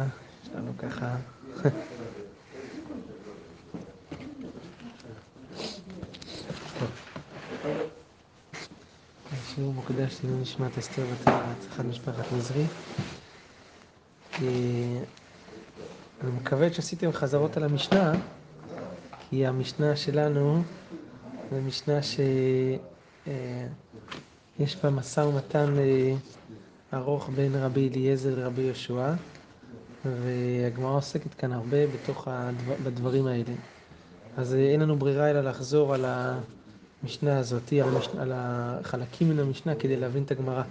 יש לנו ככה... שיעור מוקדש לעילוי נשמת אסתר ותראה, הצלחת משפחת נזרי. אני מקווה שעשיתם חזרות על המשנה, כי המשנה שלנו זו משנה שיש בה משא ומתן ארוך בין רבי אליעזר לרבי יהושע, והגמרא עוסקת כאן הרבה בתוך הדברים האלה. אז אין לנו ברירה אלא לחזור על המשנה הזאת, על, המשנה, על החלקים מן המשנה כדי להבין את הגמרא.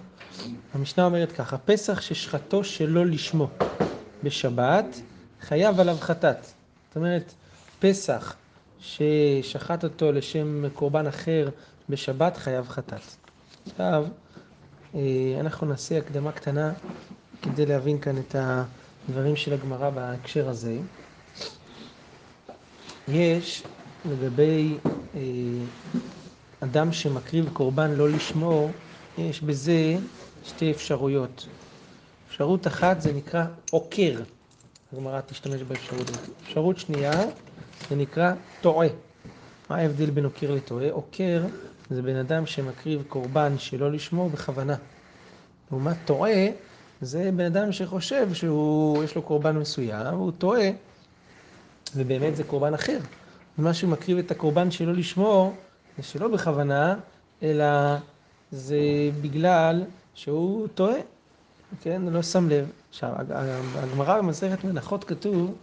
המשנה אומרת ככה, פסח ששחטו שלא לשמו בשבת, חייב עליו חטאת. זאת אומרת, פסח ששחט אותו לשם קורבן אחר בשבת, חייב חטאת. עכשיו, אנחנו נעשה הקדמה קטנה כדי להבין כאן את הדברים של הגמרא בהקשר הזה. יש לגבי אדם שמקריב קורבן לא לשמו, יש בזה שתי אפשרויות. אפשרות אחת זה נקרא עוקר, הגמרא תשתמש באפשרות הזאת. אפשרות שנייה זה נקרא טועה. מה ההבדל בין עוקר לטועה? עוקר זה בן אדם שמקריב קורבן שלא לשמו בכוונה. לעומת טועה זה בן אדם שחושב שיש לו קורבן מסוים והוא טועה ובאמת זה קורבן אחר. ומה שהוא מקריב את הקורבן שלא לשמו זה שלא בכוונה, אלא זה בגלל שהוא טועה, כן? לא שם לב. עכשיו, הגמרא במסכת מנחות כתוב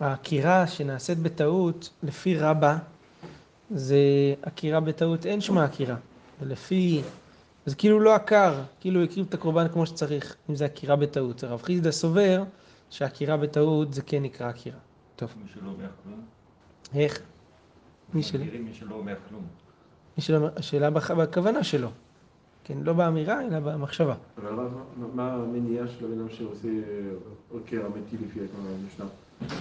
שהעקירה שנעשית בטעות, לפי רבה, זה עקירה בטעות, אין שמה עקירה. ולפי, זה כאילו לא עקר, כאילו הקריב את הקורבן כמו שצריך, אם זה עקירה בטעות. הרב חיסדא סובר שעקירה בטעות זה כן נקרא עקירה. טוב. מי שלא אומר כלום? איך? מי שלא? מי שלא אומר כלום. מי שלא, השאלה בכוונה שלו. כן, לא באמירה, אלא במחשבה. אבל מה המניעה של הבן אדם שעושה עוקר אמיתי לפי המשנה?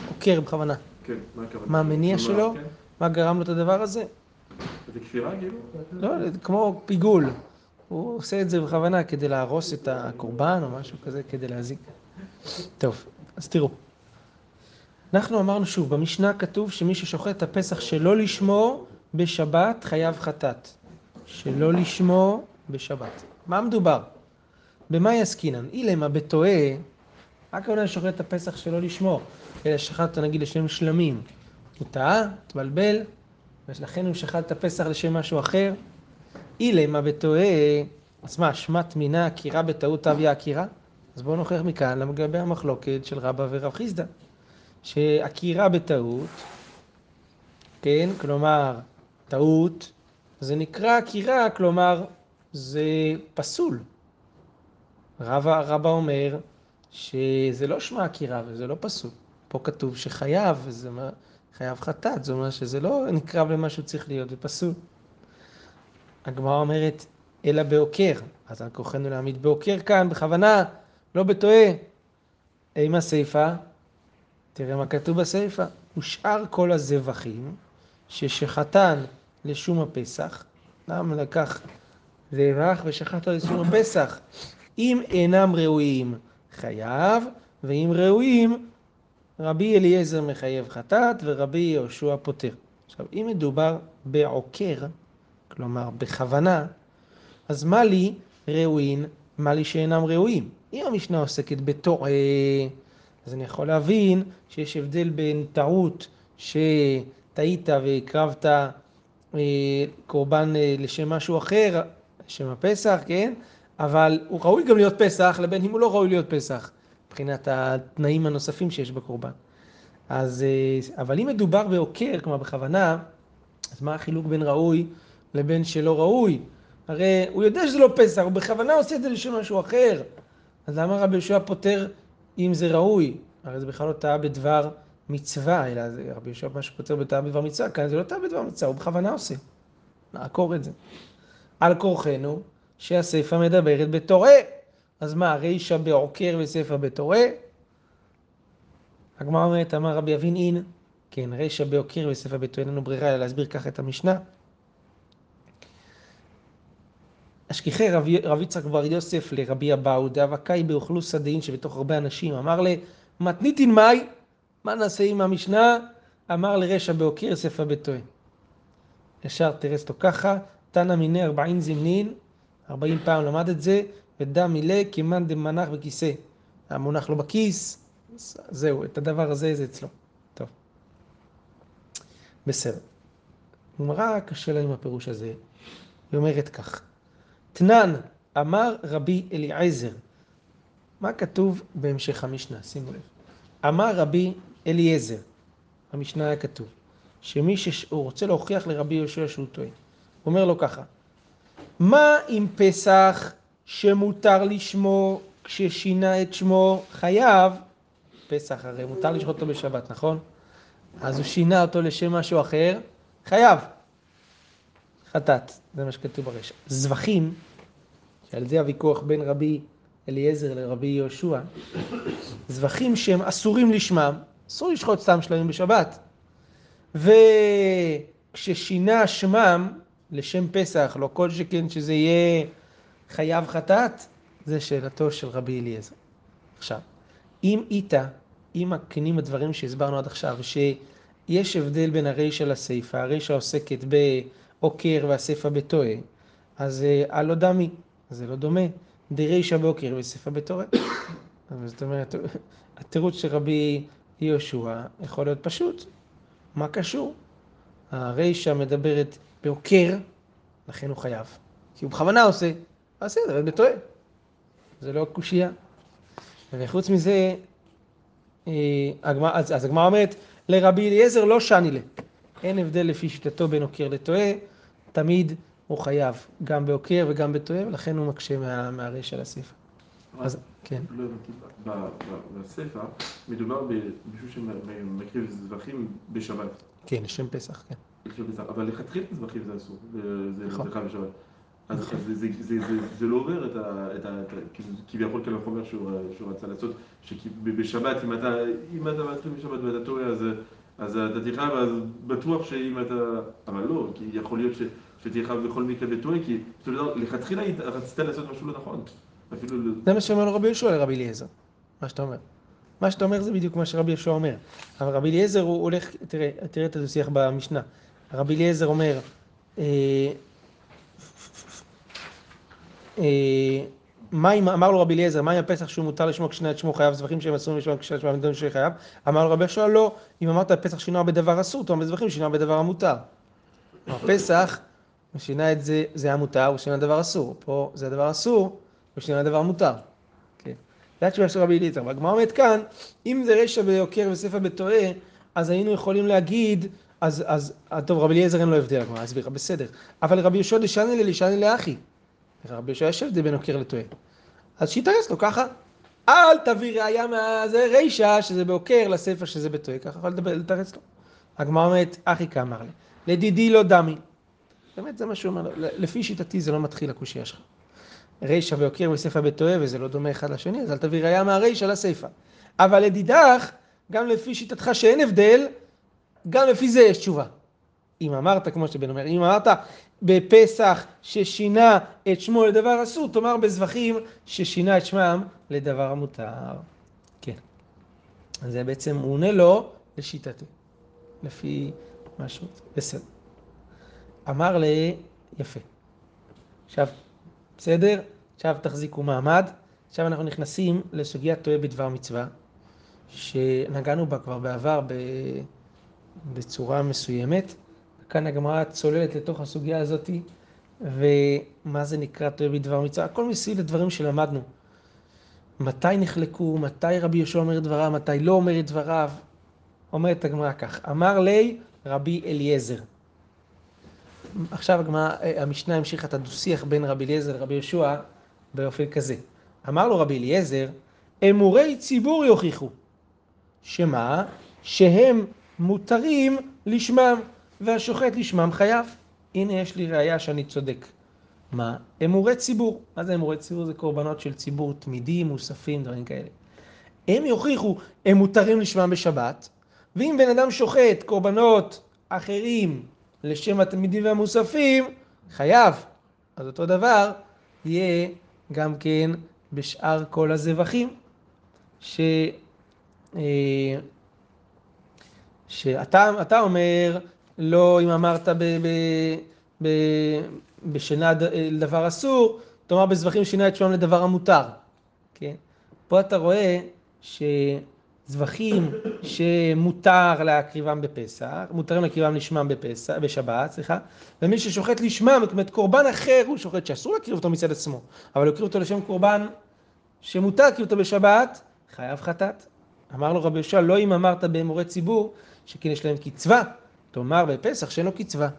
עוקר בכוונה. כן, מה הכוונה? מה המניע שלו? כן. מה גרם לו את הדבר הזה? זה כפירה כאילו? לא, כמו פיגול. הוא עושה את זה בכוונה כדי להרוס את הקורבן או משהו כזה, כדי להזיק. טוב, אז תראו. אנחנו אמרנו שוב, במשנה כתוב שמי ששוחט את הפסח שלא לשמו בשבת חייב חטאת. שלא לשמו בשבת. מה מדובר? במה יעסקינן? אילמה בטועה, רק הכוונה שוחט את הפסח שלא לשמו, אלא שחט אותו נגיד לשם שלמים. הוא טעה, התבלבל, ולכן הוא שחט את הפסח לשם משהו אחר. אילמה בטועה, אז מה, אשמת מינה עקירה בטעות אביה עקירה? אז בואו נוכיח מכאן לגבי המחלוקת של רבא ורב חיסדא. שעקירה בטעות, כן, כלומר, טעות, זה נקרא עקירה, כלומר, זה פסול. רבא, רבא אומר שזה לא שמה עקירה וזה לא פסול. פה כתוב שחייב, וזה אומר, חייב חטאת, זאת אומרת שזה לא נקרב למה שהוא צריך להיות, זה פסול. הגמרא אומרת, אלא בעוקר, אז על כוחנו להעמיד בעוקר כאן, בכוונה, לא בטועה. עם הסיפה, תראה מה כתוב בסיפה, ושאר כל הזבחים ששחטן לשום הפסח, למה לקח זבח ושחט לשום הפסח, אם אינם ראויים חייב, ואם ראויים רבי אליעזר מחייב חטאת ורבי יהושע פוטר. עכשיו, אם מדובר בעוקר, כלומר בכוונה, אז מה לי ראויים, מה לי שאינם ראויים? אם המשנה עוסקת בטועה, אז אני יכול להבין שיש הבדל בין טעות שטעית והקרבת אה, קורבן אה, לשם משהו אחר, לשם הפסח, כן? אבל הוא ראוי גם להיות פסח, לבין אם הוא לא ראוי להיות פסח, מבחינת התנאים הנוספים שיש בקורבן. אז, אה, אבל אם מדובר בעוקר, כלומר בכוונה, אז מה החילוק בין ראוי לבין שלא ראוי? הרי הוא יודע שזה לא פסח, הוא בכוונה עושה את זה לשם משהו אחר. אז למה רבי יהושע פוטר אם זה ראוי? הרי זה בכלל לא טעה בדבר מצווה, אלא רבי יהושע מה שפוטר בטעה בדבר מצווה, כאן זה לא טעה בדבר מצווה, הוא בכוונה עושה. נעקור את זה. על כורחנו, שהסיפא מדברת בטועה. אז מה, רישא בעוקר וסיפא בטועה? הגמרא אומרת, אמר רבי אבינין, כן, רישא בעוקר וסיפא בטועה, אין לנו ברירה אלא להסביר ככה את המשנה. השכיחי רב, רב יצחק בר יוסף לרבי אבאו דאבקאי באוכלוס הדין שבתוך הרבה אנשים, אמר ל... מתניתין מאי, מה נעשה עם המשנה? אמר לרשע בעוקר ספר בטועה. ישר תרס אותו ככה, תנא מיני ארבעין זמנין, ארבעים פעם למד את זה, ודם מילא כמאן דמנח בכיסא. המונח לו בכיס, זהו, את הדבר הזה זה אצלו. טוב. בסדר. גמרא קשה לה עם הפירוש הזה. היא אומרת כך: תנן, אמר רבי אליעזר. מה כתוב בהמשך המשנה? שימו לב. אמר רבי אליעזר, המשנה היה כתוב, שמי שהוא רוצה להוכיח לרבי יהושע שהוא טועה. הוא אומר לו ככה, מה אם פסח שמותר לשמו כששינה את שמו חייב, פסח הרי מותר לשחוט אותו בשבת, נכון? אז הוא שינה אותו לשם משהו אחר, חייב. חטאת, זה מה שכתוב ברשע. זבחים, שעל זה הוויכוח בין רבי אליעזר לרבי יהושע, זבחים שהם אסורים לשמם, אסור לשחוט סתם שלמים בשבת. וכששינה שמם לשם פסח, לא כל שכן שזה יהיה חייב חטאת, זה שאלתו של רבי אליעזר. עכשיו, אם איתה, אם הכנים הדברים שהסברנו עד עכשיו, שיש הבדל בין הרישא לסיפא, הרישא עוסקת בעוקר והסיפא בטועה, אז הלא דמי, זה לא דומה. דרישא בעוקר וסיפא בטועה. זאת אומרת, התירוץ של רבי יהושע יכול להיות פשוט. מה קשור? הרישא מדברת בעוקר, לכן הוא חייב. כי הוא בכוונה עושה, אז בסדר, בטועה. זה לא קושייה. וחוץ מזה, אה, אז, הגמרא אומרת, לרבי אליעזר לא שני לה. אין הבדל לפי שיטתו בין עוקר לטועה, תמיד הוא חייב, גם בעוקר וגם בטועה, ולכן הוא מקשה מה, מהרשע לספר. אז, כן. לא הבנתי, בספר מדובר במישהו שמקריב זבחים בשבת. כן, לשם פסח, כן. אבל לכתחילה זבחים זה אסור, זה נכון. זבחה בשבת. אז זה לא עובר את ה... כביכול כאן החומר שהוא רצה לעשות, שבשבת, אם אתה מתחיל בשבת ואתה טועה, אז אתה תכאב, אז בטוח שאם אתה... אבל לא, כי יכול להיות שתכאב בכל מקרה בטועה, כי לכתחילה רצית לעשות משהו לא נכון. זה מה שאומר רבי יהושע לרבי אליעזר, מה שאתה אומר. מה שאתה אומר זה בדיוק מה שרבי יהושע אומר. אבל רבי אליעזר הוא הולך, תראה, תראה את הדו-שיח במשנה. רבי אליעזר אומר, אה, אה, מה אמר לו רבי אליעזר, מה אם הפסח שהוא מותר לשמוע כשנה את שמו חייב זבחים שהם אסורים לשמוע כשנה את שמו המדון שלי חייב? אמר לו רבי יהושע, לא, אם אמרת פסח שינה בדבר אסור, תאמר בזבחים שינה בדבר המותר. הפסח, הוא שינה את זה, זה היה מותר, הוא שינה דבר אסור. פה זה הדבר אסור, הוא שינה דבר מותר. כן. זה התשובה של רבי אליעזר. והגמרא אומרת כאן, אם זה רשע ביוקר וספר בטועה, אז היינו יכולים להגיד, אז, אז, טוב, רבי אליעזר אין לו הבדל, הגמרא הסבירה, בסדר. אבל רבי יהושע דשני ללישני לאחי. רבי יהושע יש הבדל בין עוקר לטועה. אז שיתרס לו ככה. אל תביא ראיה מהזה רישא שזה בעוקר לספר שזה בטועה, ככה יכול לתרץ לו. הגמרא אומרת, אחי כאמר לי, לדידי לא דמי. באמת זה מה שהוא אומר, לפי שיטתי זה לא מתחיל הקושייה שלך. רישא ועוקר וספר בטועה וזה לא דומה אחד לשני, אז אל תביא ראיה מהרישא לספר. אבל לדידך, גם לפי שיטתך שאין הבדל, גם לפי זה יש תשובה. אם אמרת, כמו שבן אומר, אם אמרת בפסח ששינה את שמו לדבר אסור, תאמר בזבחים ששינה את שמם לדבר המותר. כן. אז זה בעצם, הוא עונה לו לשיטתי, לפי משהו, בסדר. אמר לי, יפה. עכשיו, בסדר? עכשיו תחזיקו מעמד. עכשיו אנחנו נכנסים לסוגיית טועה בדבר מצווה, שנגענו בה כבר בעבר בצורה מסוימת. כאן הגמרא צוללת לתוך הסוגיה הזאת, ומה זה נקרא טועה בדבר מצווה? הכל מסביב לדברים שלמדנו. מתי נחלקו, מתי רבי יהושע אומר את דבריו, מתי לא אומר את דבריו. אומרת הגמרא כך, אמר לי רבי אליעזר. עכשיו הגמרא, המשנה המשיכה את הדו-שיח בין רבי אליעזר לרבי יהושע באופן כזה. אמר לו רבי אליעזר, אמורי ציבור יוכיחו. שמה? שהם מותרים לשמם, והשוחט לשמם חייב. הנה יש לי ראייה שאני צודק. מה? אמורי ציבור. מה זה אמורי ציבור? זה קורבנות של ציבור תמידים, מוספים, דברים כאלה. הם יוכיחו, הם מותרים לשמם בשבת, ואם בן אדם שוחט קורבנות אחרים לשם התלמידים והמוספים, חייב. אז אותו דבר, יהיה גם כן בשאר כל הזבחים, ש... אה, שאתה אומר, לא אם אמרת ב, ב, ב, בשינה לדבר אסור, תאמר בזבחים שינה את שמם לדבר המותר. כן? פה אתה רואה שזבחים שמותר להקריבם בפסח, מותרים להקריבם לשמם בפסח, בשבת, סליחה, ומי ששוחט לשמם, זאת אומרת קורבן אחר הוא שוחט שאסור להקריב אותו מצד עצמו, אבל להקריב אותו לשם קורבן שמותר להקריב אותו בשבת, חייב חטאת. אמר לו רבי יהושע, לא אם אמרת באמורי ציבור, שכן יש להם קצבה, תאמר בפסח שאין לו קצבה.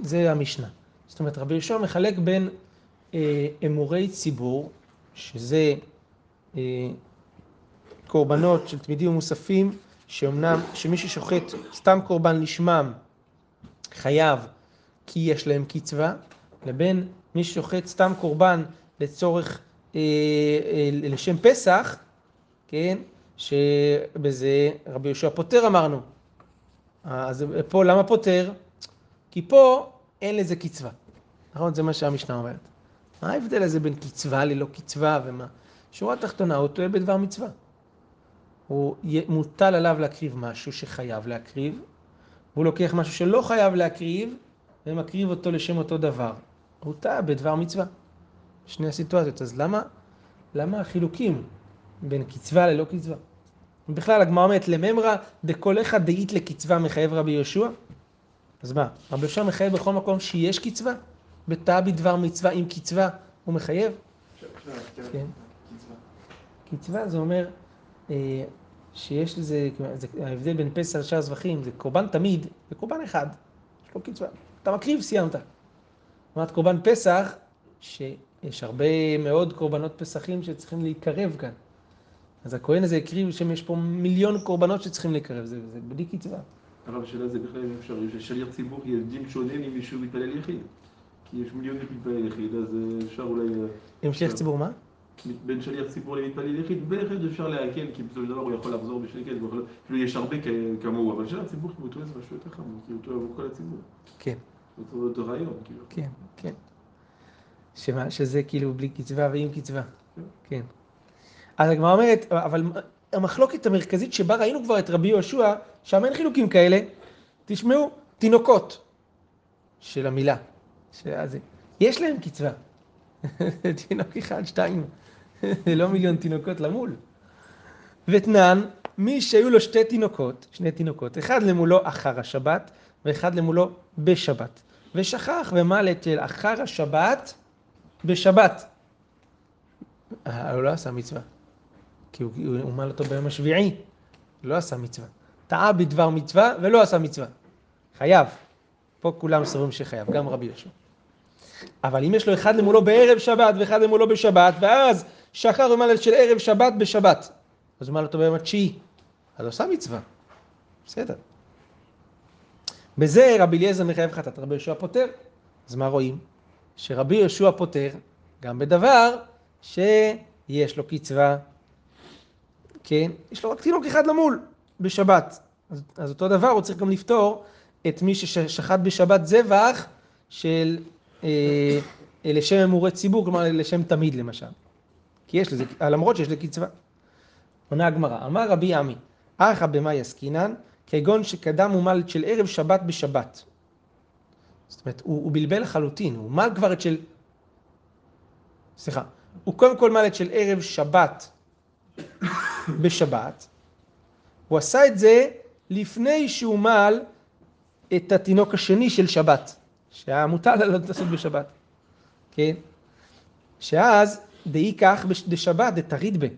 זה המשנה. זאת אומרת, רבי יהושע מחלק בין אה, אמורי ציבור, שזה אה, קורבנות של תמידים ומוספים, שאומנם, שמי ששוחט סתם קורבן לשמם חייב כי יש להם קצבה, לבין מי ששוחט סתם קורבן לצורך, אה, אה, לשם פסח, כן, שבזה רבי יהושע פוטר אמרנו. אז פה למה פוטר? כי פה אין לזה קצבה. נכון? זה מה שהמשנה אומרת. מה ההבדל הזה בין קצבה ללא קצבה ומה? שורה תחתונה, הוא טועה בדבר מצווה. הוא מוטל עליו להקריב משהו שחייב להקריב, והוא לוקח משהו שלא חייב להקריב, ומקריב אותו לשם אותו דבר. הוא טעה בדבר מצווה. שני הסיטואציות. אז למה, למה החילוקים בין קצבה ללא קצבה? בכלל הגמרא אומרת לממרא אחד דאית לקצבה מחייב רבי יהושע? אז מה, רבי יהושע מחייב בכל מקום שיש קצבה? בתא בדבר מצווה עם קצבה הוא מחייב? כן. קצבה זה אומר שיש לזה, זה ההבדל בין פסח לשאר זבחים, זה קורבן תמיד וקורבן אחד, יש לו קצבה. אתה מקריב, סיימת. זאת קורבן פסח, שיש הרבה מאוד קורבנות פסחים שצריכים להיקרב כאן. אז הכהן הזה הקריב שם יש פה מיליון קורבנות שצריכים לקרב, זה, זה בלי קצבה. הרב, השאלה זה בכלל אם אפשר, ששליח ציבור יהיה דין שונה ממישהו מתפלל יחיד. כי יש מיליון מתפלל יחיד, אז אה, אפשר אולי... אה, עם שליח ציבור מה? בין שליח ציבור למתפלל יחיד, ביחיד אפשר להקל, כי בסופו של דבר הוא יכול לחזור בשקט, אפילו יש הרבה כמוהו, אבל שליח ציבור כמו טועה זה משהו יותר חמור, כי הוא טועה עבור כל הציבור. כן. זה אותו רעיון, כאילו. כן, כן. שמה, שזה כאילו בלי קצבה ועם קצבה. כן. כן. אז הגמרא אומרת, אבל המחלוקת המרכזית שבה ראינו כבר את רבי יהושע, שם אין חילוקים כאלה, תשמעו, תינוקות של המילה. שזה, יש להם קצבה. תינוק אחד, שתיים, לא מיליון תינוקות למול. ותנן, מי שהיו לו שתי תינוקות, שני תינוקות, אחד למולו אחר השבת, ואחד למולו בשבת. ושכח ומלט של אחר השבת בשבת. אה, הוא לא עשה מצווה. כי הוא, הוא אותו ביום השביעי, לא עשה מצווה. טעה בדבר מצווה ולא עשה מצווה. חייב. פה כולם סוברים שחייב, גם רבי יהושע. אבל אם יש לו אחד למולו בערב שבת ואחד למולו בשבת, ואז שחר ומלט של ערב שבת בשבת, אז הוא מל אותו ביום התשיעי, אז עושה מצווה. בסדר. בזה רבי אליעזר מחייב חטאת, רבי יהושע פוטר. אז מה רואים? שרבי יהושע פוטר גם בדבר שיש לו קצבה כן? יש לו רק תינוק אחד למול בשבת. אז, אז אותו דבר, הוא צריך גם לפתור את מי ששחט בשבת זבח של לשם אמורי ציבור, כלומר לשם תמיד למשל. כי יש לזה, למרות שיש לקצבה. עונה הגמרא, אמר רבי עמי, אחא במאי עסקינן, כגון שקדם הוא מלט של ערב שבת בשבת. זאת אומרת, הוא, הוא בלבל לחלוטין, הוא מל כבר את של... סליחה, הוא קודם כל מל של ערב שבת בשבת, הוא עשה את זה לפני שהוא מל את התינוק השני של שבת, שהיה מוטל עליו לעשות בשבת, כן? שאז דאי כך בשבת, דתריד ב.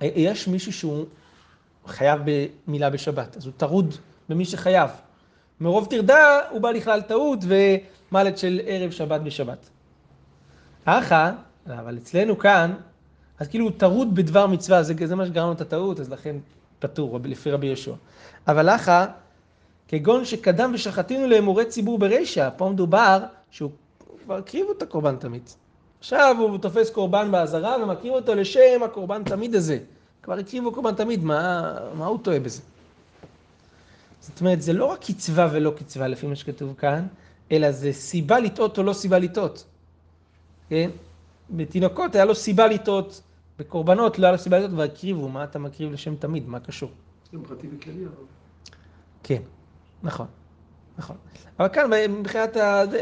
יש מישהו שהוא חייב במילה בשבת, אז הוא טרוד במי שחייב. מרוב טרדה הוא בא לכלל טעות ומלט של ערב שבת בשבת. אחא, אבל אצלנו כאן, אז כאילו הוא טרוד בדבר מצווה, זה, זה מה שגרם לו את הטעות, אז לכן פטור, לפי רבי יהושע. אבל לך, כגון שקדם ושחטינו לאמורי ציבור ברישא, פה מדובר שהוא כבר הקריבו את הקורבן תמיד. עכשיו הוא תופס קורבן באזהרה ומקריב אותו לשם הקורבן תמיד הזה. כבר הקריבו קורבן תמיד, מה, מה הוא טועה בזה? זאת אומרת, זה לא רק קצבה ולא קצבה לפי מה שכתוב כאן, אלא זה סיבה לטעות או לא סיבה לטעות. כן? בתינוקות היה לו סיבה לטעות, בקורבנות לא היה לו סיבה לטעות, והקריבו, מה אתה מקריב לשם תמיד, מה קשור? גם פרטי וכללי, אבל... כן, נכון, נכון. אבל כאן מבחינת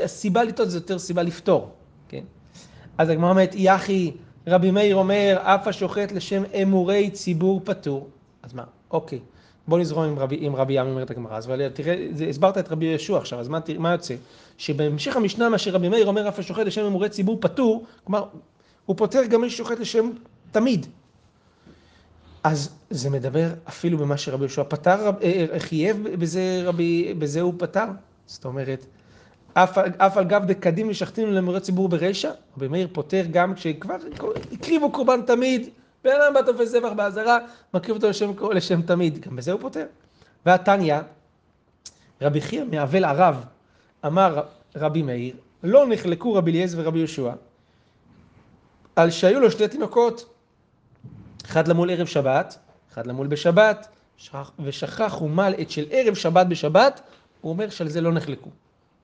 הסיבה לטעות זה יותר סיבה לפתור, כן? אז הגמרא אומרת, יחי, רבי מאיר אומר, אף השוחט לשם אמורי ציבור פטור. אז מה, אוקיי, בוא נזרום עם רבי, רבי ים, אומרת הגמרא, אז תראה, הסברת את רבי ישוע עכשיו, אז מה, מה יוצא? שבהמשך המשנה, מה שרבי מאיר אומר, אף השוחט לשם אמורי ציבור פטור, כלומר, הוא פוטר גם מי ששוחט לשם תמיד. אז זה מדבר אפילו במה שרבי יהושע פתר, אה, אה, חייב בזה, רבי, בזה הוא פתר. זאת אומרת, אף, על גב דקדים ושחטינו למורי ציבור ברישא, רבי מאיר פוטר גם כשכבר הקריבו קורבן תמיד, בן אדם בא תופס זבח באזהרה, מקריב אותו לשם, לשם תמיד, גם בזה הוא פוטר. והתניא, רבי חייא מאבל ערב, אמר רבי מאיר, לא נחלקו רבי אליעזר ורבי יהושע, על שהיו לו שתי תינוקות, אחד למול ערב שבת, אחד למול בשבת, ושכח ומל את של ערב שבת בשבת, הוא אומר שעל זה לא נחלקו.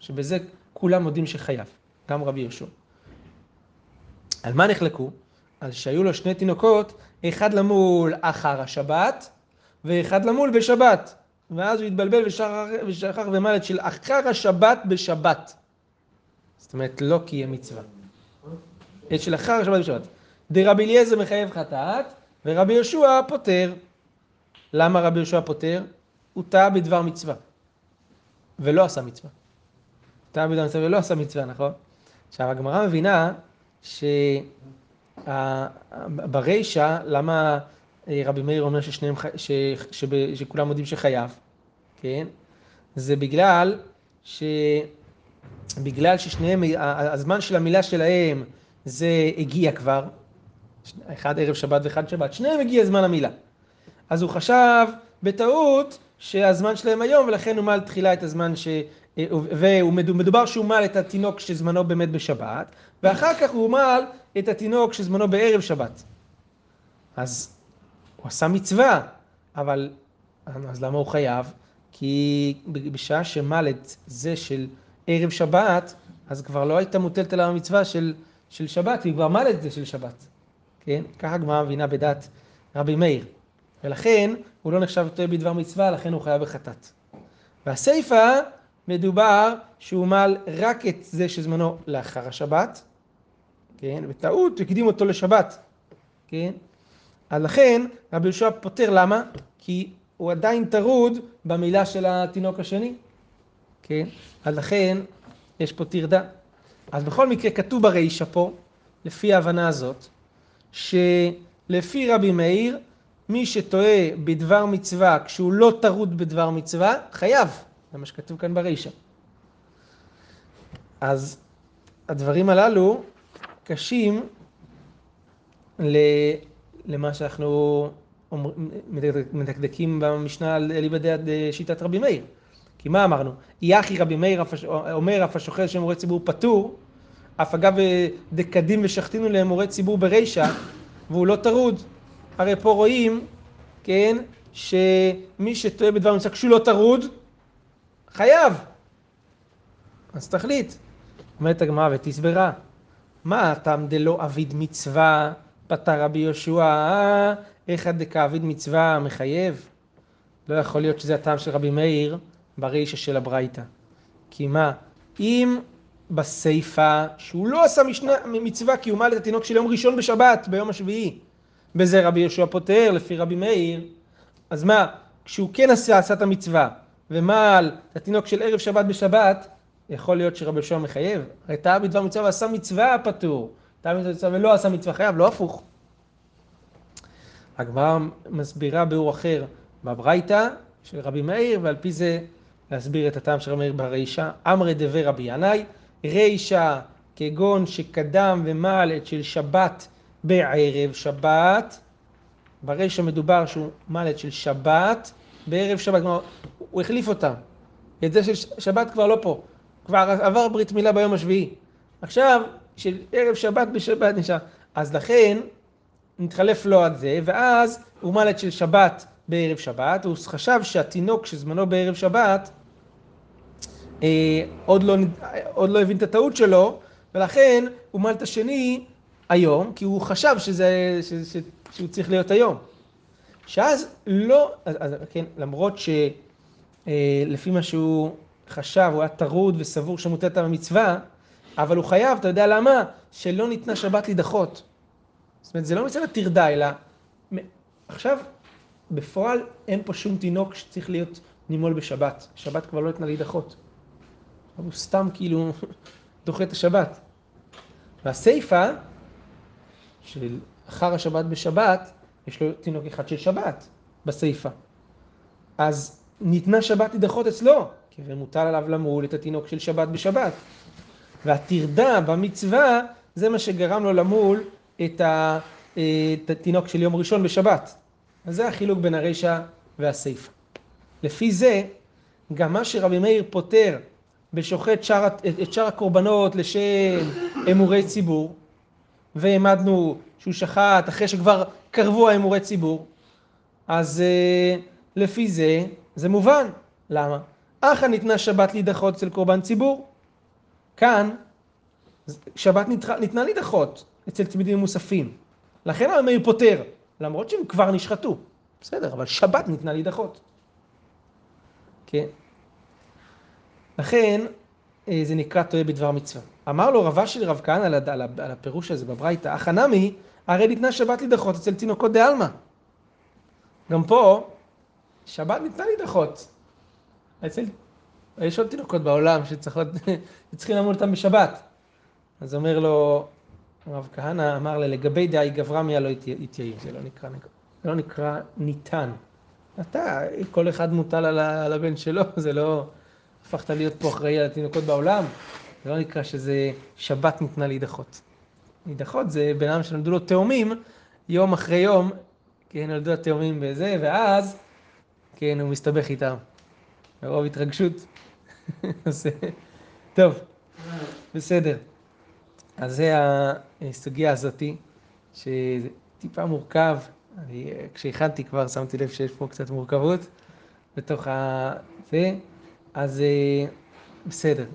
שבזה כולם מודים שחייב, גם רבי יהושע. על מה נחלקו? על שהיו לו שני תינוקות, אחד למול אחר השבת, ואחד למול בשבת. ואז הוא התבלבל ושכח ומל את של אחר השבת בשבת. זאת אומרת, לא קיים מצווה. את של אחר השבת בשבת. דרבי אליעזר מחייב חטאת, ורבי יהושע פוטר. למה רבי יהושע פוטר? הוא טעה בדבר מצווה, ולא עשה מצווה. טעה בדבר מצווה ולא עשה מצווה, נכון? עכשיו, הגמרא מבינה שברישא, למה אה, רבי מאיר אומר ששניהם, ש, ש, שכולם יודעים שחייב, כן? זה בגלל ש... בגלל ששניהם, הזמן של המילה שלהם זה הגיע כבר, אחד ערב שבת ואחד שבת, שניהם הגיע זמן המילה. אז הוא חשב בטעות שהזמן שלהם היום, ולכן הוא מל תחילה את הזמן ש... ומדובר שהוא מל את התינוק שזמנו באמת בשבת, ואחר כך הוא מל את התינוק שזמנו בערב שבת. אז הוא עשה מצווה, אבל אז למה הוא חייב? כי בשעה שמל את זה של ערב שבת, אז כבר לא הייתה מוטלת עליו המצווה של, של שבת, היא כבר מל את זה של שבת. כן? ככה הגמרא מבינה בדת רבי מאיר. ולכן הוא לא נחשב טועה בדבר מצווה, לכן הוא חייב בחטאת. והסיפא מדובר שהוא מל רק את זה שזמנו לאחר השבת, כן? בטעות הקדים אותו לשבת, כן? אז לכן רבי יהושע פותר למה? כי הוא עדיין טרוד במילה של התינוק השני, כן? אז לכן יש פה טרדה. אז בכל מקרה כתוב ברישא פה, לפי ההבנה הזאת, שלפי רבי מאיר, מי שטועה בדבר מצווה כשהוא לא טרוד בדבר מצווה, חייב. זה מה שכתוב כאן ברישא. אז הדברים הללו קשים למה שאנחנו מדקדקים במשנה על אליבא שיטת רבי מאיר. כי מה אמרנו? יחי רבי מאיר אומר אף השוחר שם מורה ציבור פטור, אף אגב דקדים ושחטינו לאמורי ציבור ברישא, והוא לא טרוד. הרי פה רואים, כן, שמי שטועה בדבר מצווה כשהוא לא טרוד, חייב. אז תחליט. אומרת הגמרא ותסברה. מה הטעם דלא אביד מצווה פתר רבי יהושע, איך עד דכאביד מצווה מחייב? לא יכול להיות שזה הטעם של רבי מאיר ברישא של הברייתא. כי מה, אם בסיפא שהוא לא עשה משנה, מצווה את התינוק של יום ראשון בשבת, ביום השביעי, בזה רבי יהושע פותר לפי רבי מאיר, אז מה, כשהוא כן עשה, עשה את המצווה, ומעל את התינוק של ערב שבת בשבת, יכול להיות שרבי יהושע מחייב. הרי טעה בדבר מצווה ועשה מצווה פטור. טעה בדבר מצווה ולא עשה מצווה חייב, לא הפוך. הגמרא מסבירה באור אחר בברייתא של רבי מאיר, ועל פי זה להסביר את הטעם של רבי מאיר ברישא. אמרי דבי רבי ינאי, רישא כגון שקדם ומעל את של שבת בערב שבת. ברישא מדובר שהוא מעל את של שבת בערב שבת, כלומר הוא החליף אותם. את זה של שבת כבר לא פה. כבר עבר ברית מילה ביום השביעי. עכשיו, של ערב שבת בשבת נשאר. אז לכן, נתחלף לו עד זה, ואז הוא מלט של שבת בערב שבת, הוא חשב שהתינוק שזמנו בערב שבת, עוד, לא, עוד לא הבין את הטעות שלו, ולכן הוא מל את השני היום, כי הוא חשב שזה, ש, ש, שהוא צריך להיות היום. שאז לא, אז, אז, כן, למרות שלפי מה שהוא חשב, הוא היה טרוד וסבור שמוטט במצווה, אבל הוא חייב, אתה יודע למה? שלא ניתנה שבת להידחות. זאת אומרת, זה לא מצד הטרדה, אלא עכשיו, בפועל אין פה שום תינוק שצריך להיות נימול בשבת. שבת כבר לא ניתנה להידחות. הוא סתם כאילו דוחה את השבת. והסיפה, של אחר השבת בשבת, יש לו תינוק אחד של שבת, בסיפה. אז ניתנה שבת להידחות אצלו, כי זה מוטל עליו למול את התינוק של שבת בשבת. והטרדה במצווה, זה מה שגרם לו למול את, ה, את התינוק של יום ראשון בשבת. אז זה החילוק בין הרישא והסיפה. לפי זה, גם מה שרבי מאיר פותר ושוחט שר, את שאר הקורבנות לשם אמורי ציבור, והעמדנו שהוא שחט אחרי שכבר קרבו האמורי ציבור, אז uh, לפי זה, זה מובן. למה? אחא ניתנה שבת להידחות אצל קורבן ציבור. כאן, שבת ניתנה, ניתנה להידחות אצל צמידים מוספים. לכן המאיר פותר, למרות שהם כבר נשחטו. בסדר, אבל שבת ניתנה להידחות. כן. לכן, אה, זה נקרא טועה בדבר מצווה. אמר לו רבה של רב כהנא על, על הפירוש הזה בברייתא, אך הנמי, הרי ניתנה שבת להידחות אצל תינוקות דה. גם פה, שבת ניתנה להידחות. אצל... יש עוד תינוקות בעולם שצריכים לעמוד אותם בשבת. אז אומר לו, הרב כהנא אמר לה, לגבי דאי גברא מיה לא יתייעיל, זה לא נקרא, זה לא נקרא ניתן. אתה, כל אחד מוטל על הבן שלו, זה לא... הפכת להיות פה אחראי על התינוקות בעולם, זה לא נקרא שזה שבת ניתנה להידחות. להידחות זה בן אדם שנולדו לו תאומים, יום אחרי יום, כן, נולדו התאומים בזה, ואז, כן, הוא מסתבך איתם. מרוב התרגשות. טוב, בסדר. אז זה הסוגיה הזאתי, שטיפה מורכב. אני, כשהכנתי כבר שמתי לב שיש פה קצת מורכבות בתוך ה... זה. אז אה, בסדר.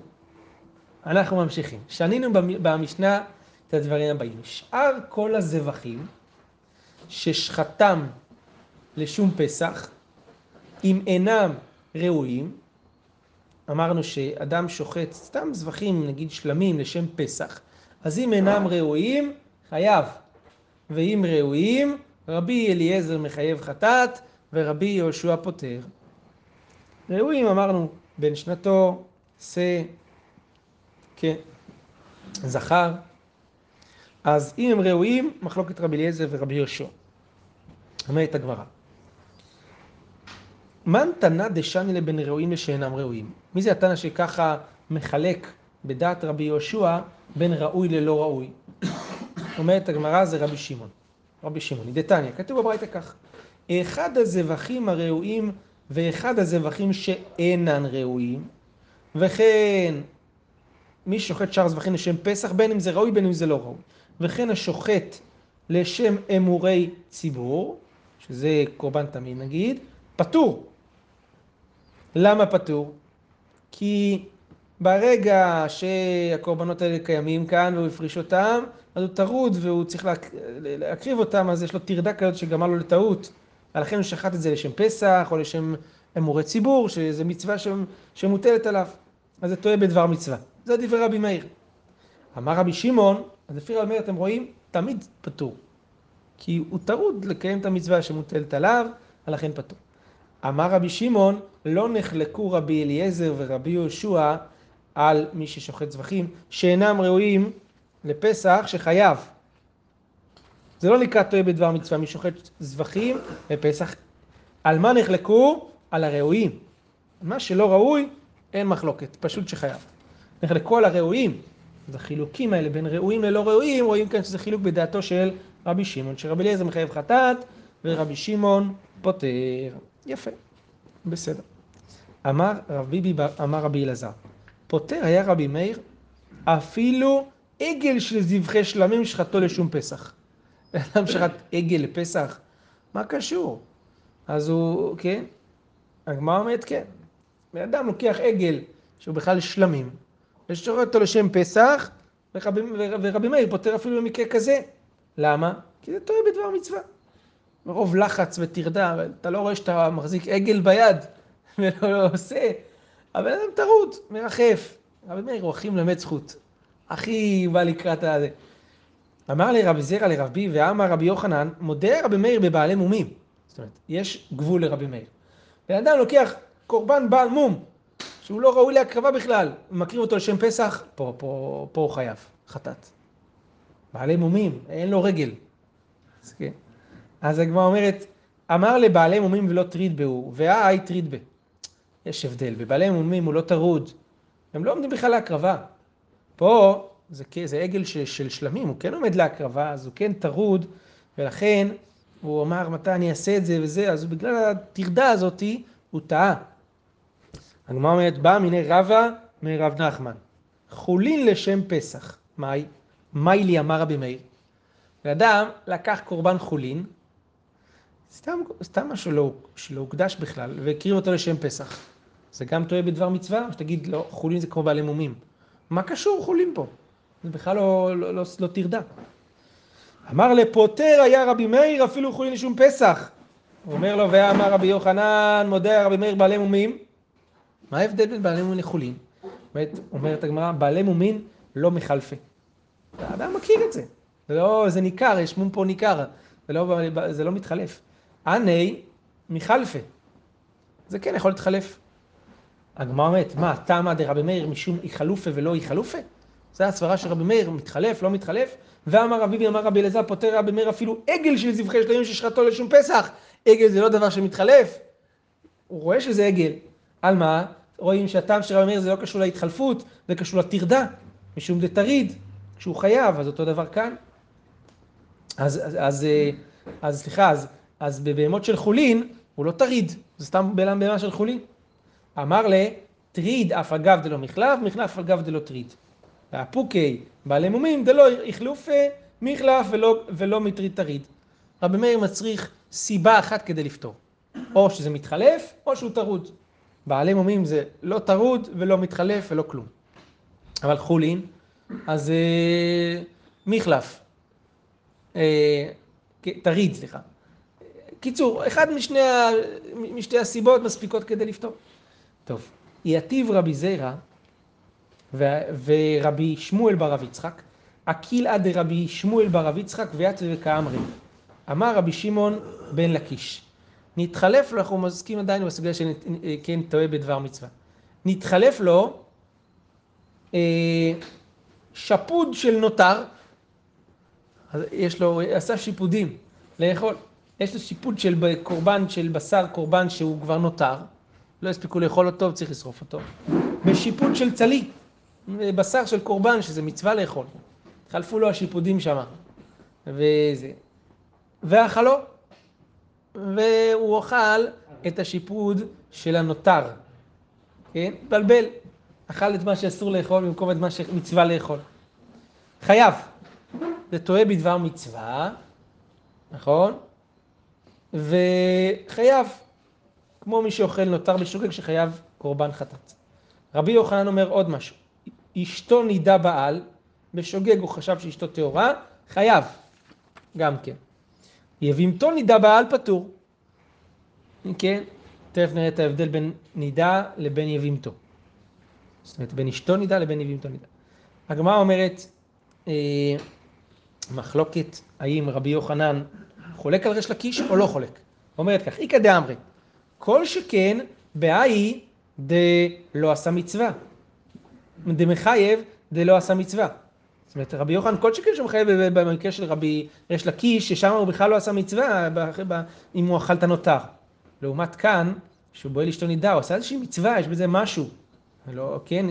אנחנו ממשיכים. שנינו במשנה את הדברים הבאים. שאר כל הזבחים ששחטם לשום פסח, אם אינם ראויים, אמרנו שאדם שוחט סתם זבחים, נגיד שלמים, לשם פסח, אז אם אינם ראויים, חייב. ואם ראויים, רבי אליעזר מחייב חטאת ורבי יהושע פוטר. ראויים אמרנו בן שנתו, שא, כן, זכר. אז אם הם ראויים, מחלוקת רבי אליעזר ורבי יהושע. אומרת הגמרא. מן תנא דשני לבין ראויים לשאינם ראויים? מי זה התנא שככה מחלק בדעת רבי יהושע בין ראוי ללא ראוי? אומרת הגמרא זה רבי שמעון. רבי שמעון, דתניא, כתוב בברייתא כך. אחד הזבחים הראויים ואחד הזבחים שאינן ראויים, וכן מי שוחט שאר זבחים לשם פסח, בין אם זה ראוי בין אם זה לא ראוי. וכן השוחט לשם אמורי ציבור, שזה קורבן תמיד נגיד, פטור. למה פטור? כי ברגע שהקורבנות האלה קיימים כאן והוא הפריש אותם, אז הוא טרוד והוא צריך להקריב אותם, אז יש לו טרדה כזאת שגמר לו לטעות. ולכן הוא שחט את זה לשם פסח, או לשם אמורי ציבור, שזה מצווה שמוטלת עליו. אז זה טועה בדבר מצווה. זה דברי רבי מאיר. אמר רבי שמעון, אז לפי רבי מאיר אתם רואים, תמיד פטור. כי הוא טרוד לקיים את המצווה שמוטלת עליו, ולכן פטור. אמר רבי שמעון, לא נחלקו רבי אליעזר ורבי יהושע על מי ששוחט זבחים, שאינם ראויים לפסח, שחייב. זה לא נקרא טועה בדבר מצווה, מי שוחט זבחים בפסח. על מה נחלקו? על הראויים. מה שלא ראוי, אין מחלוקת, פשוט שחייב. נחלקו על הראויים. אז החילוקים האלה בין ראויים ללא ראויים, רואים כאן שזה חילוק בדעתו של רבי שמעון, שרבי אליעזר מחייב חטאת, ורבי שמעון פוטר. יפה, בסדר. אמר רב ביבי, אמר רבי אלעזר, פוטר היה רבי מאיר, אפילו עגל של זבחי שלמים שחטו לשום פסח. אדם שחט עגל לפסח, מה קשור? אז הוא, כן, הגמרא אומרת כן. בן אדם לוקח עגל שהוא בכלל שלמים, ושוחט אותו לשם פסח, ורבי, ורבי מאיר פותר אפילו במקרה כזה. למה? כי זה טועה בדבר מצווה. מרוב לחץ וטרדה, אתה לא רואה שאתה מחזיק עגל ביד ולא לא עושה. הבן אדם טרוד, מרחף. רבי מאיר הוא הכי מלמד זכות. הכי בא לקראת הזה. אמר לרבי זרע לרבי ואמר רבי יוחנן, מודה רבי מאיר בבעלי מומים. זאת אומרת, יש גבול לרבי מאיר. בן אדם לוקח קורבן בעל מום, שהוא לא ראוי להקרבה בכלל, ומקריב אותו לשם פסח, פה, פה, פה הוא חייב, חטאת. בעלי מומים, אין לו רגל. אז כן. אז הגמרא אומרת, אמר ליה בעלי מומים ולא טריד בהו, והאי טריד בהו. יש הבדל, בבעלי מומים הוא לא טרוד, הם לא עומדים בכלל להקרבה. פה זה, זה עגל של, של שלמים, הוא כן עומד להקרבה, אז הוא כן טרוד, ולכן הוא אמר מתי אני אעשה את זה וזה, אז בגלל הטרדה הזאתי הוא טעה. הגמרא אומרת, בא מיני רבא מרב נחמן, חולין לשם פסח, מאי? מאי לי אמר רבי מאיר. ואדם לקח קורבן חולין, סתם, סתם משהו לא, שלא הוקדש בכלל, והקריב אותו לשם פסח. זה גם טועה בדבר מצווה, או שתגיד, לא, חולין זה כמו בעלי מומים. מה קשור חולין פה? זה בכלל לא, לא, לא, לא תרדה. אמר לפוטר היה רבי מאיר אפילו חולין לשום פסח. הוא אומר לו, ואמר רבי יוחנן, מודה רבי מאיר בעלי מומים. מה ההבדל בין בעלי מומין לחולין? אומרת, אומרת הגמרא, בעלי מומין לא מחלפה. האדם מכיר את זה. זה לא, זה ניכר, יש מום פה ניכר. זה לא, זה לא מתחלף. עני מחלפה. זה כן יכול להתחלף. הגמרא אומרת, מה, תמה דרבי מאיר משום אי ולא אי? זה הסברה של רבי מאיר, מתחלף, לא מתחלף? ואמר רבי אמר רבי אלעזר, פוטר רבי מאיר אפילו עגל של זבחי שלמים ששחטו לשום פסח. עגל זה לא דבר שמתחלף. הוא רואה שזה עגל. על מה? רואים שהטעם של רבי מאיר זה לא קשור להתחלפות, זה קשור לטרדה, משום דתריד, כשהוא חייב, אז אותו דבר כאן. אז, אז, אז, אז סליחה, אז, אז בבהמות של חולין, הוא לא טריד, זה סתם בהמה של חולין. אמר ליה, טריד אף על גב דלא מחלף, מחלף אף על גב דלא טריד. לאפוקי בעלי מומים דלא איחלופי מחלף ולא, ולא מיטרד טריד. רבי מאיר מצריך סיבה אחת כדי לפטור. או שזה מתחלף, או שהוא טרוד. בעלי מומים זה לא טרוד ולא מתחלף ולא כלום. אבל חולין, אז אה, מחלף. אה, תריד, סליחה. קיצור, אחד משני, משתי הסיבות מספיקות כדי לפתור. טוב, יתיב רבי זירא ורבי שמואל בר רב יצחק, אקיל עד רבי שמואל בר רב יצחק ויתיב וכאמרי. אמר רבי שמעון בן לקיש, נתחלף לו, אנחנו מזכים עדיין בסוגיה של כן טועה בדבר מצווה. נתחלף לו אה, שפוד של נותר, יש לו, עשה שיפודים לאכול. יש לו שיפוד של קורבן, של בשר קורבן שהוא כבר נותר, לא הספיקו לאכול אותו, צריך לשרוף אותו. בשיפוד של צלי, בשר של קורבן, שזה מצווה לאכול. חלפו לו השיפודים שם. וזה. ואכלו. והוא אוכל את השיפוד של הנותר. כן? בלבל. אכל את מה שאסור לאכול במקום את מה שמצווה לאכול. חייב. זה טועה בדבר מצווה, נכון? וחייב. כמו מי שאוכל נותר בשוגג שחייב קורבן חטאת. רבי יוחנן אומר עוד משהו. אשתו נידה בעל, בשוגג הוא חשב שאשתו טהורה, חייב. גם כן. יבימתו נידה בעל פטור. כן? תכף נראה את ההבדל בין נידה לבין יבימתו. זאת אומרת, בין אשתו נידה לבין יבימתו נידה. הגמרא אומרת, אה, מחלוקת האם רבי יוחנן חולק על ריש לקיש או לא חולק. אומרת כך, איכא דאמרי, כל שכן בהאי דלא עשה מצווה. דמחייב דלא עשה מצווה. זאת אומרת, רבי יוחנן כל שכן שמחייב במקרה של רבי ריש לקיש, ששם הוא בכלל לא עשה מצווה אם הוא אכל את הנותר. לעומת כאן, שהוא בועל אשתו נידה, הוא עשה איזושהי מצווה, יש בזה משהו. לא, כן,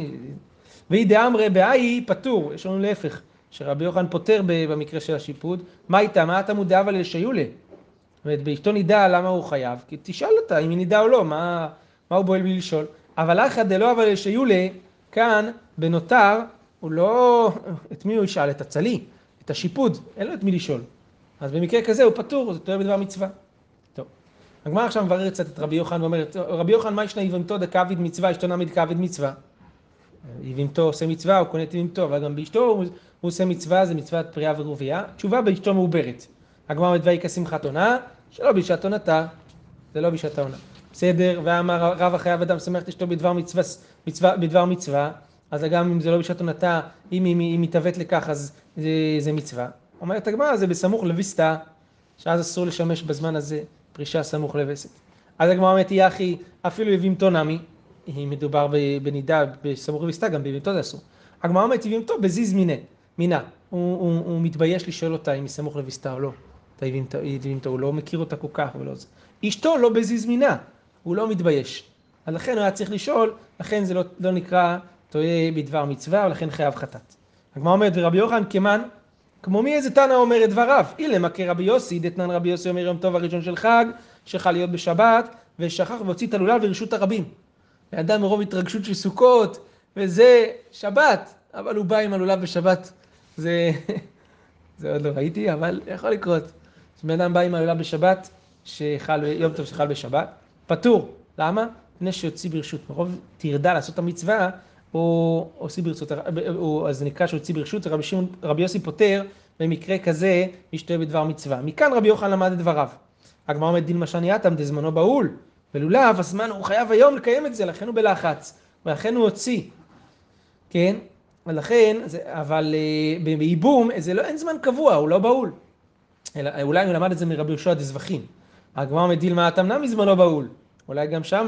ואי דאמרי בהאי פטור, יש לנו להפך, שרבי יוחנן פוטר במקרה של השיפוד, מה איתה, מה אתה מודע אבל לשיולה? זאת אומרת, באשתו נידה למה הוא חייב, כי תשאל אותה אם היא נידה או לא, מה, מה הוא בועל בלי לשאול. אבל אחא דלא אבל לשיולה, כאן, בנותר, הוא לא, את מי הוא ישאל? את הצלי, את השיפוד, אין לו את מי לשאול. אז במקרה כזה הוא פטור, זה טועה בדבר מצווה. טוב. הגמרא עכשיו מבררת קצת את רבי יוחנן ואומרת, רבי יוחנן, מה ישנה יבמתו דקאביד מצווה, אשתו נמיד כאביד מצווה? יבימתו עושה מצווה, הוא קונה את יבימתו, אבל גם באשתו הוא, הוא עושה מצווה, זה מצוות פריאה ורבייה. תשובה באשתו מעוברת. הגמרא אומרת ויהי כשמחת עונה, שלא בשעת עונתה, זה לא בשעת העונה. בסדר, ואמר רב החייב אדם שמח את אשתו בדבר מצווה, מצווה, בדבר מצווה, אז גם אם זה לא בשעת עונתה, אם היא מתהוות לכך אז זה, זה מצווה. אומרת הגמרא זה בסמוך לוויסתא, שאז אסור לשמש בזמן הזה פרישה סמוך לווסת. אז הגמרא אומרת יחי אפילו יבימתו נמי, אם מדובר בנידה בסמוך לוויסתא, גם ביבימתו זה אסור. הגמרא אומרת יבימתו בזיז מינה, מינה. הוא, הוא, הוא מתבייש לשאול אותה אם היא סמוך לוויסתא או לא. את היבימתו, הוא לא מכיר אותה כל כך ולא זה. אשתו לא בזיז מינה, הוא לא מתבייש. אז לכן הוא היה צריך לשאול, לכן זה לא, לא נקרא טועה בדבר מצווה, ולכן חייב חטאת. הגמרא אומרת, ורבי יוחנן כמן, כמו מי איזה תנא אומר את דבריו? אילמה כרבי יוסי, דתנן רבי יוסי אומר יום טוב הראשון של חג, שחל להיות בשבת, ושכח והוציא את הלולב לרשות הרבים. ואדם מרוב התרגשות של סוכות, וזה שבת, אבל הוא בא עם הלולב בשבת. זה, זה עוד לא ראיתי, אבל יכול לקרות. בן אדם בא עם הלולב בשבת, שחל, יום טוב שחל בשבת, פטור. למה? מפני שיוציא ברשות. מרוב תרדה לעשות את המצווה, או הוציא ברשות, או, אז נקרא שהוציא ברשות, רבי, שמעון, רבי יוסי פוטר במקרה כזה משתוה בדבר מצווה. מכאן רבי יוחנן למד את דבריו. הגמרא אומרת דין משני אטם דזמנו בהול, ולולב הזמן הוא חייב היום לקיים את זה, לכן הוא בלחץ, ולכן הוא הוציא. כן? ולכן, זה, אבל אה, בייבום זה לא, אין זמן קבוע, הוא לא בהול. אלא, אולי הוא למד את זה מרבי יהושע דזבחים. הגמרא אומרת דילמא התם נמי זמנו בהול. אולי גם שם,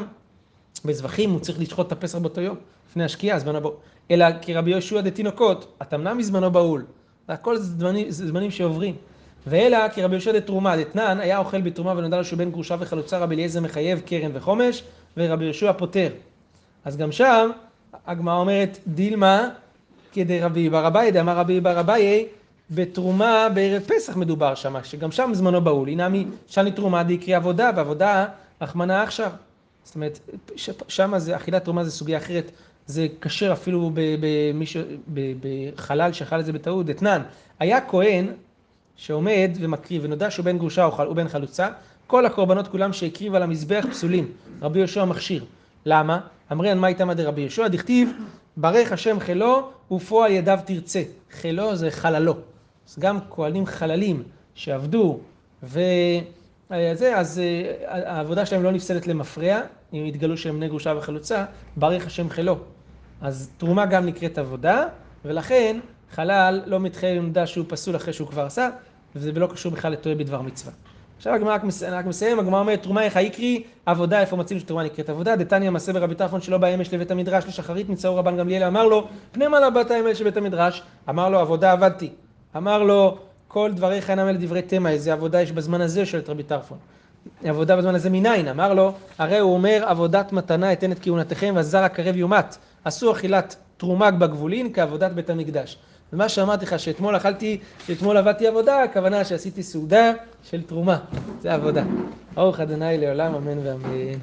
בזבחים הוא צריך לשחוט את הפסח באותו יום. לפני השקיעה, זמנו בהול. אלא כרבי יהושע דתינוקות, התם נמי זמנו בהול. הכל זמנים, זמנים שעוברים. ואלא כרבי יהושע דתרומה, דתנן, היה אוכל בתרומה ונודע לו שהוא בן גרושה וחלוצה, רבי אליעזר מחייב קרן וחומש, ורבי יהושע פוטר. אז גם שם, הגמרא אומרת, דילמה כדי רבי בר אביי, דאמר רבי בר אביי, בתרומה בערב פסח מדובר שם, שגם שם זמנו בהול. הנה מי, שאני תרומה דיקרי עבודה, ועבודה, רחמנא עכשיו. זאת אומרת, שם זה, אכילת תרומה זה סוגיה אחרת, זה כשר אפילו בחלל שאכל את זה בטעות, אתנן. היה כהן שעומד ומקריב, ונודע שהוא בן גרושה או בן חלוצה, כל הקורבנות כולם שהקריב על המזבח פסולים. רבי יהושע מכשיר. למה? אמרין מה איתמא דרבי יהושע, דכתיב, ברך השם חילו ופועל ידיו תרצה. חילו זה חללו. אז גם כהנים חללים שעבדו ו... זה, אז אה, העבודה שלהם לא נפסלת למפרע, אם יתגלו שהם בני גרושה וחלוצה, ברך השם חילו. אז תרומה גם נקראת עבודה, ולכן חלל לא מתחיל לומדה שהוא פסול אחרי שהוא כבר עשה, וזה לא קשור בכלל לטועה בדבר מצווה. עכשיו הגמרא רק מסיים, הגמרא אומרת, תרומה איך היקרי, עבודה, איפה מצינו שתרומה נקראת עבודה? דתניא מעשה ברבי טרפון שלא בא אמש לבית המדרש לשחרית, נמצאו רבן גמליאל, אמר לו, פני מה לא באת אמש לבית המדרש? אמר לו, עבודה עבדתי. אמר לו, כל דבריך אינם אלה דברי תמה, איזה עבודה יש בזמן הזה, שואל את רבי טרפון. עבודה בזמן הזה מניין? אמר לו, הרי הוא אומר, עבודת מתנה אתן את כהונתכם, והזר הקרב יומת. עשו אכילת תרומה בגבולין כעבודת בית המקדש. ומה שאמרתי לך, שאתמול אכלתי, שאתמול עבדתי עבודה, הכוונה שעשיתי סעודה של תרומה. זה עבודה. ברוך ה' לעולם, אמן ואמן.